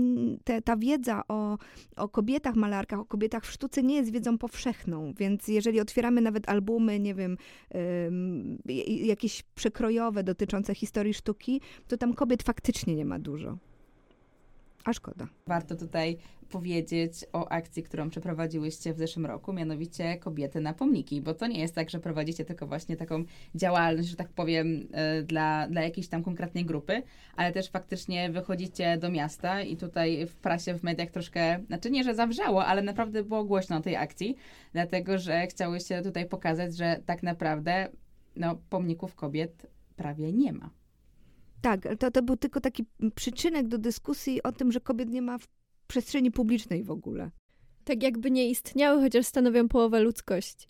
te, ta wiedza o, o kobietach malarkach, o kobietach w sztuce nie jest wiedzą powszechną, więc jeżeli otwieramy nawet albumy, nie wiem, jakieś przekrojowe dotyczące historii sztuki, to tam kobiet faktycznie nie ma dużo. A szkoda. Warto tutaj powiedzieć o akcji, którą przeprowadziłyście w zeszłym roku, mianowicie Kobiety na pomniki, bo to nie jest tak, że prowadzicie tylko właśnie taką działalność, że tak powiem, e, dla, dla jakiejś tam konkretnej grupy, ale też faktycznie wychodzicie do miasta i tutaj w prasie, w mediach troszkę, znaczy nie, że zawrzało, ale naprawdę było głośno o tej akcji, dlatego, że chciałyście tutaj pokazać, że tak naprawdę no, pomników kobiet prawie nie ma. Tak, to, to był tylko taki przyczynek do dyskusji o tym, że kobiet nie ma w przestrzeni publicznej w ogóle. Tak jakby nie istniały, chociaż stanowią połowę ludzkości.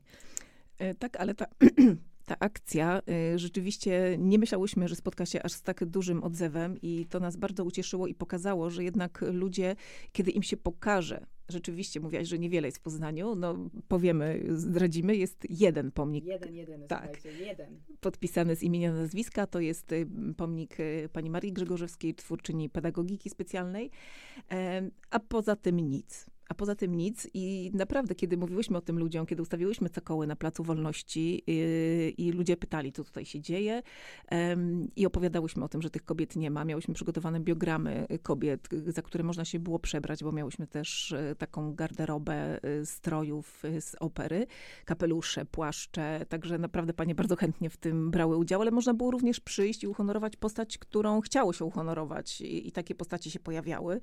E, tak, ale ta, ta akcja, y, rzeczywiście nie myślałyśmy, że spotka się aż z tak dużym odzewem i to nas bardzo ucieszyło i pokazało, że jednak ludzie, kiedy im się pokaże, rzeczywiście mówiłaś, że niewiele jest w Poznaniu, no powiemy, zdradzimy, jest jeden pomnik. Jeden, jeden, tak, jeden. Podpisany z imienia nazwiska, to jest y, pomnik y, pani Marii Grzegorzewskiej, twórczyni pedagogiki specjalnej, a poza tym nic a poza tym nic. I naprawdę, kiedy mówiłyśmy o tym ludziom, kiedy ustawiłyśmy cokoły na Placu Wolności yy, i ludzie pytali, co tutaj się dzieje yy, i opowiadałyśmy o tym, że tych kobiet nie ma. Miałyśmy przygotowane biogramy kobiet, za które można się było przebrać, bo miałyśmy też yy, taką garderobę y, strojów y, z opery, kapelusze, płaszcze, także naprawdę panie bardzo chętnie w tym brały udział, ale można było również przyjść i uhonorować postać, którą chciało się uhonorować i, i takie postacie się pojawiały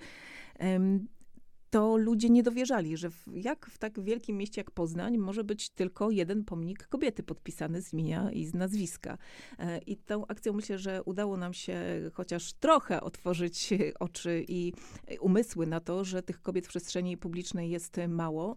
to ludzie nie dowierzali, że w, jak w tak wielkim mieście jak Poznań może być tylko jeden pomnik kobiety podpisany z imienia i z nazwiska. E, I tą akcją myślę, że udało nam się chociaż trochę otworzyć oczy i umysły na to, że tych kobiet w przestrzeni publicznej jest mało.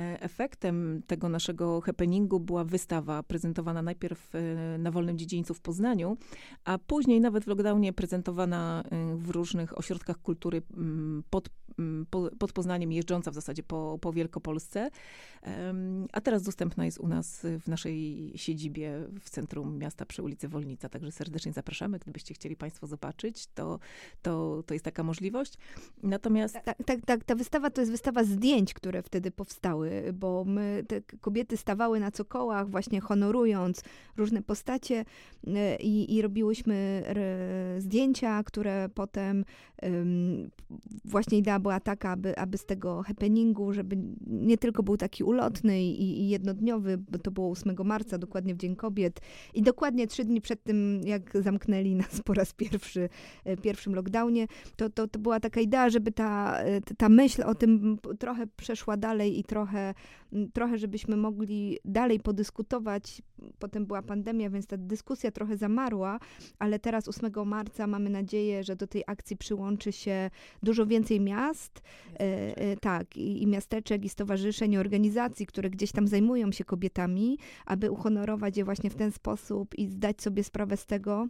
E, efektem tego naszego happeningu była wystawa prezentowana najpierw e, na Wolnym Dziedzińcu w Poznaniu, a później nawet w lockdownie prezentowana e, w różnych ośrodkach kultury mm, pod, mm, pod Poznaniem, jeżdżąca w zasadzie po, po Wielkopolsce. A teraz dostępna jest u nas w naszej siedzibie w centrum miasta przy ulicy Wolnica, także serdecznie zapraszamy. Gdybyście chcieli Państwo zobaczyć, to, to, to jest taka możliwość. Natomiast... Tak, tak, tak, ta wystawa to jest wystawa zdjęć, które wtedy powstały bo my, te kobiety stawały na cokołach, właśnie honorując różne postacie e, i, i robiłyśmy zdjęcia, które potem um, właśnie idea była taka, aby, aby z tego happeningu, żeby nie tylko był taki ulotny i, i jednodniowy, bo to było 8 marca, dokładnie w Dzień Kobiet i dokładnie trzy dni przed tym, jak zamknęli nas po raz pierwszy, e, pierwszym lockdownie, to, to, to była taka idea, żeby ta, e, ta myśl o tym trochę przeszła dalej i trochę trochę, trochę, żebyśmy mogli dalej podyskutować. Potem była pandemia, więc ta dyskusja trochę zamarła, ale teraz 8 marca mamy nadzieję, że do tej akcji przyłączy się dużo więcej miast, e, e, tak, i, i miasteczek, i stowarzyszeń, i organizacji, które gdzieś tam zajmują się kobietami, aby uhonorować je właśnie w ten sposób i zdać sobie sprawę z tego,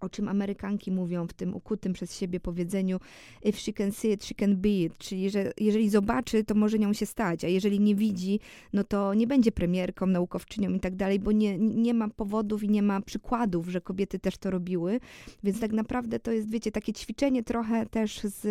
o czym Amerykanki mówią w tym ukutym przez siebie powiedzeniu if she can see it, she can be it, czyli że jeżeli zobaczy, to może nią się stać, a jeżeli nie widzi, no to nie będzie premierką, naukowczynią i tak dalej, bo nie, nie ma powodów i nie ma przykładów, że kobiety też to robiły, więc tak naprawdę to jest, wiecie, takie ćwiczenie trochę też z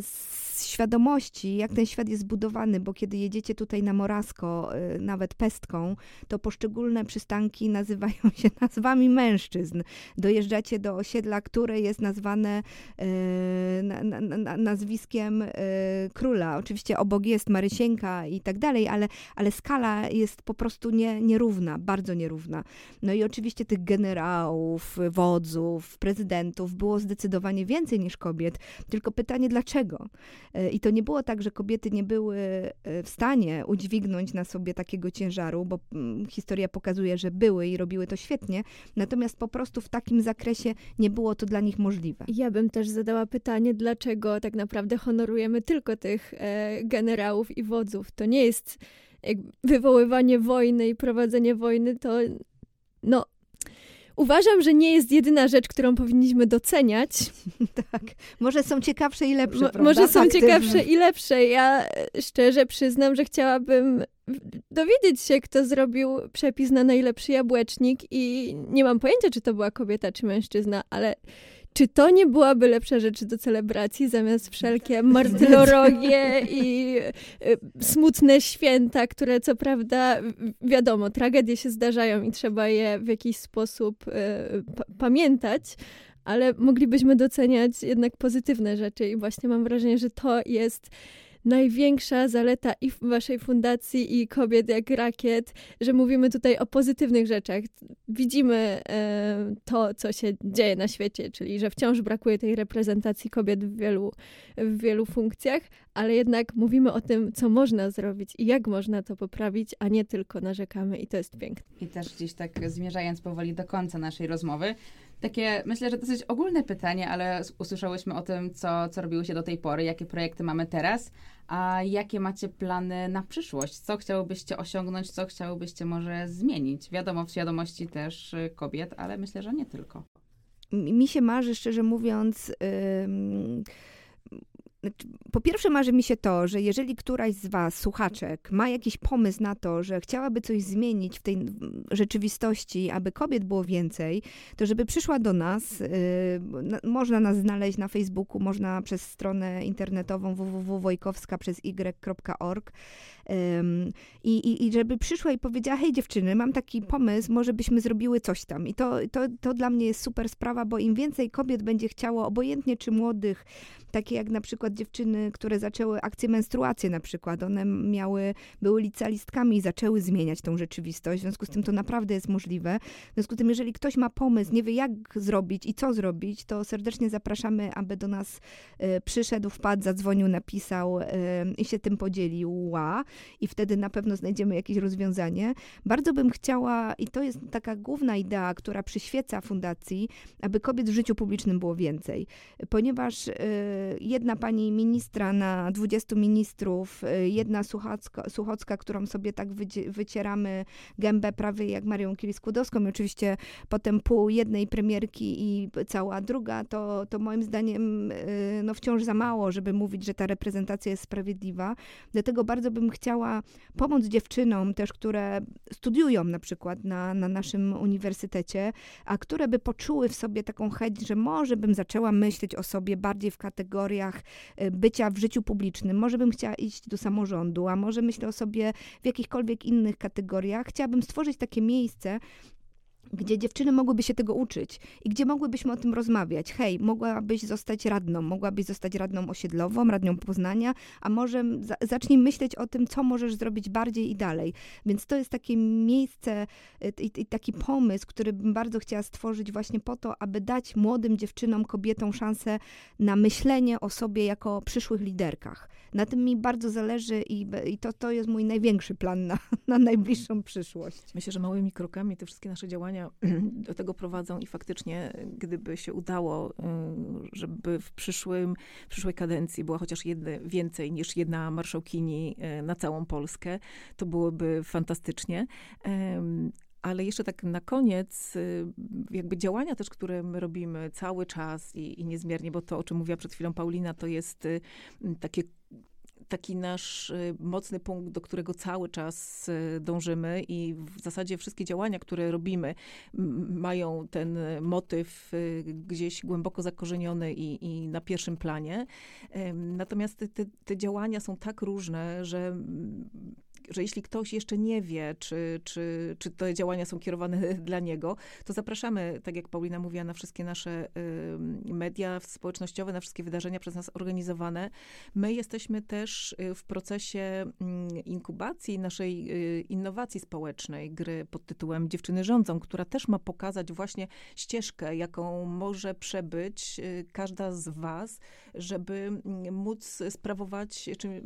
z świadomości, jak ten świat jest zbudowany, bo kiedy jedziecie tutaj na Morasko, y, nawet pestką, to poszczególne przystanki nazywają się nazwami mężczyzn. Dojeżdżacie do osiedla, które jest nazwane y, na, na, nazwiskiem y, króla. Oczywiście obok jest Marysieńka i tak dalej, ale, ale skala jest po prostu nie, nierówna, bardzo nierówna. No i oczywiście tych generałów, wodzów, prezydentów było zdecydowanie więcej niż kobiet, tylko pytanie dlaczego? Dlaczego. E, I to nie było tak, że kobiety nie były e, w stanie udźwignąć na sobie takiego ciężaru, bo mm, historia pokazuje, że były i robiły to świetnie, natomiast po prostu w takim zakresie nie było to dla nich możliwe. Ja bym też zadała pytanie, dlaczego tak naprawdę honorujemy tylko tych e, generałów i wodzów. To nie jest wywoływanie wojny i prowadzenie wojny, to no uważam, że nie jest jedyna rzecz, którą powinniśmy doceniać. tak. Może są ciekawsze i lepsze, Mo- może są ciekawsze i lepsze. Ja e, szczerze przyznam, że chciałabym dowiedzieć się, kto zrobił przepis na najlepszy jabłecznik i nie mam pojęcia, czy to była kobieta, czy mężczyzna, ale czy to nie byłaby lepsza rzecz do celebracji zamiast wszelkie martyrologie i e, smutne święta, które co prawda wi- wiadomo, tragedie się zdarzają i trzeba je w jakiś sposób pa- pamiętać, ale moglibyśmy doceniać jednak pozytywne rzeczy i właśnie mam wrażenie, że to jest największa zaleta i waszej fundacji i kobiet jak rakiet, że mówimy tutaj o pozytywnych rzeczach. Widzimy e, to, co się dzieje na świecie, czyli że wciąż brakuje tej reprezentacji kobiet w wielu, w wielu funkcjach, ale jednak mówimy o tym, co można zrobić i jak można to poprawić, a nie tylko narzekamy i to jest piękne. I też gdzieś tak zmierzając powoli do końca naszej rozmowy, takie myślę, że dosyć ogólne pytanie, ale usłyszałyśmy o tym, co, co robiło się do tej pory, jakie projekty mamy teraz, a jakie macie plany na przyszłość? Co chciałybyście osiągnąć, co chciałybyście może zmienić? Wiadomo, w świadomości też y, kobiet, ale myślę, że nie tylko. Mi się marzy, szczerze mówiąc, znaczy, po pierwsze marzy mi się to, że jeżeli któraś z was, słuchaczek, ma jakiś pomysł na to, że chciałaby coś zmienić w tej rzeczywistości, aby kobiet było więcej, to żeby przyszła do nas, y, na, można nas znaleźć na Facebooku, można przez stronę internetową www.wojkowska przez y.org i, i, I żeby przyszła i powiedziała, hej dziewczyny, mam taki pomysł, może byśmy zrobiły coś tam. I to, to, to dla mnie jest super sprawa, bo im więcej kobiet będzie chciało, obojętnie czy młodych, takie jak na przykład dziewczyny, które zaczęły akcję menstruacji na przykład, one miały, były licealistkami i zaczęły zmieniać tą rzeczywistość, w związku z tym to naprawdę jest możliwe. W związku z tym, jeżeli ktoś ma pomysł, nie wie jak zrobić i co zrobić, to serdecznie zapraszamy, aby do nas e, przyszedł, wpadł, zadzwonił, napisał e, i się tym podzielił. Ła i wtedy na pewno znajdziemy jakieś rozwiązanie. Bardzo bym chciała, i to jest taka główna idea, która przyświeca fundacji, aby kobiet w życiu publicznym było więcej. Ponieważ y, jedna pani ministra na 20 ministrów, y, jedna Suchocka, Suchocka którą sobie tak wycieramy gębę prawie jak Marią Kili-Skłodowską, i oczywiście potem pół jednej premierki i cała druga, to, to moim zdaniem y, no wciąż za mało, żeby mówić, że ta reprezentacja jest sprawiedliwa. Dlatego bardzo bym chciała pomóc dziewczynom też, które studiują na przykład na, na naszym uniwersytecie, a które by poczuły w sobie taką chęć, że może bym zaczęła myśleć o sobie bardziej w kategoriach bycia w życiu publicznym, może bym chciała iść do samorządu, a może myślę o sobie w jakichkolwiek innych kategoriach. Chciałabym stworzyć takie miejsce, gdzie dziewczyny mogłyby się tego uczyć i gdzie mogłybyśmy o tym rozmawiać. Hej, mogłabyś zostać radną, mogłabyś zostać radną osiedlową, radną Poznania, a może za, zacznij myśleć o tym, co możesz zrobić bardziej i dalej. Więc to jest takie miejsce y, i, i taki pomysł, który bym bardzo chciała stworzyć właśnie po to, aby dać młodym dziewczynom, kobietom szansę na myślenie o sobie jako przyszłych liderkach. Na tym mi bardzo zależy i, i to, to jest mój największy plan na, na najbliższą przyszłość. Myślę, że małymi krokami te wszystkie nasze działania do tego prowadzą i faktycznie, gdyby się udało, y, żeby w, przyszłym, w przyszłej kadencji była chociaż jedne, więcej niż jedna marszałkini y, na całą Polskę, to byłoby fantastycznie. Ale jeszcze tak na koniec, y, jakby działania też, które my robimy cały czas i, i niezmiernie, bo to, o czym mówiła przed chwilą Paulina, to jest y, takie taki nasz y, mocny punkt, do którego cały czas dążymy i w zasadzie wszystkie działania, które robimy, mają ten motyw gdzieś głęboko zakorzeniony i, i na pierwszym planie. Natomiast te, te, działania są tak różne, że że jeśli ktoś jeszcze nie wie, czy, czy, czy te działania są kierowane dla niego, to zapraszamy, tak jak Paulina mówiła, na wszystkie nasze media społecznościowe, na wszystkie wydarzenia przez nas organizowane. My jesteśmy też y, w procesie mm, inkubacji naszej y, innowacji społecznej, gry pod tytułem Dziewczyny rządzą, która też ma pokazać właśnie ścieżkę, jaką może przebyć y, każda z was, żeby mm, móc sprawować, czy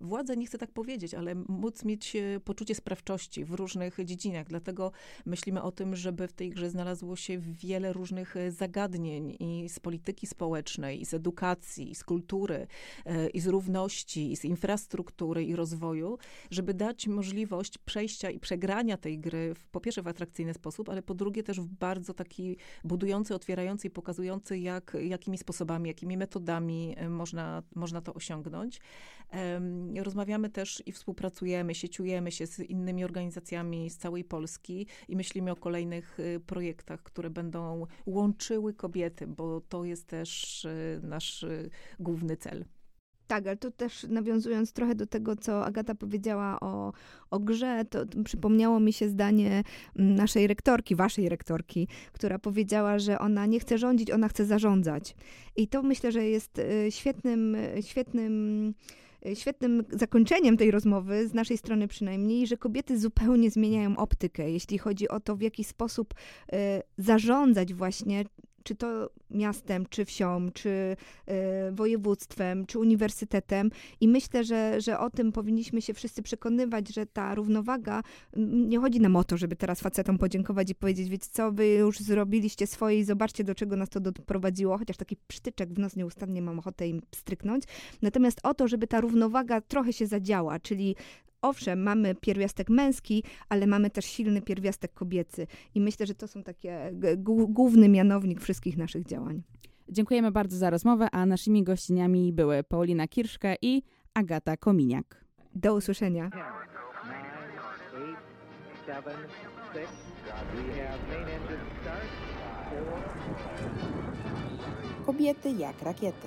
władzę nie chcę tak powiedzieć, ale móc mieć e, poczucie sprawczości w różnych dziedzinach. Dlatego myślimy o tym, żeby w tej grze znalazło się wiele różnych e, zagadnień i z polityki społecznej, i z edukacji, i z kultury, e, i z równości, i z infrastruktury i rozwoju, żeby dać możliwość przejścia i przegrania tej gry w, po pierwsze w atrakcyjny sposób, ale po drugie też w bardzo taki budujący, otwierający i pokazujący, jak, jakimi sposobami, jakimi metodami można, można to osiągnąć. Rozmawiamy też i współpracujemy, sieciujemy się z innymi organizacjami z całej Polski i myślimy o kolejnych y, projektach, które będą łączyły kobiety, bo to jest też y, nasz y, główny cel. Tak, ale to też nawiązując trochę do tego, co Agata powiedziała o, o grze, to, przypomniało mi się zdanie mm, naszej rektorki, waszej rektorki, która powiedziała, że ona nie chce rządzić, ona chce zarządzać. I to myślę, że jest świetnym, świetnym świetnym zakończeniem tej rozmowy, z naszej strony przynajmniej, że kobiety zupełnie zmieniają optykę, jeśli chodzi o to, w jaki sposób y, zarządzać właśnie czy to miastem, czy wsią, czy y, województwem, czy uniwersytetem. I myślę, że, że o tym powinniśmy się wszyscy przekonywać, że ta równowaga, nie chodzi nam o to, żeby teraz facetom podziękować i powiedzieć, wiecie co, wy już zrobiliście swoje i zobaczcie, do czego nas to doprowadziło, chociaż taki przytyczek w nos nieustannie mam ochotę im stryknąć. Natomiast o to, żeby ta równowaga trochę się zadziała, czyli Owszem, mamy pierwiastek męski, ale mamy też silny pierwiastek kobiecy. I myślę, że to są takie główny mianownik wszystkich naszych działań. Dziękujemy bardzo za rozmowę, a naszymi gościniami były Paulina Kirszke i Agata Kominiak. Do usłyszenia. Kobiety jak rakiety.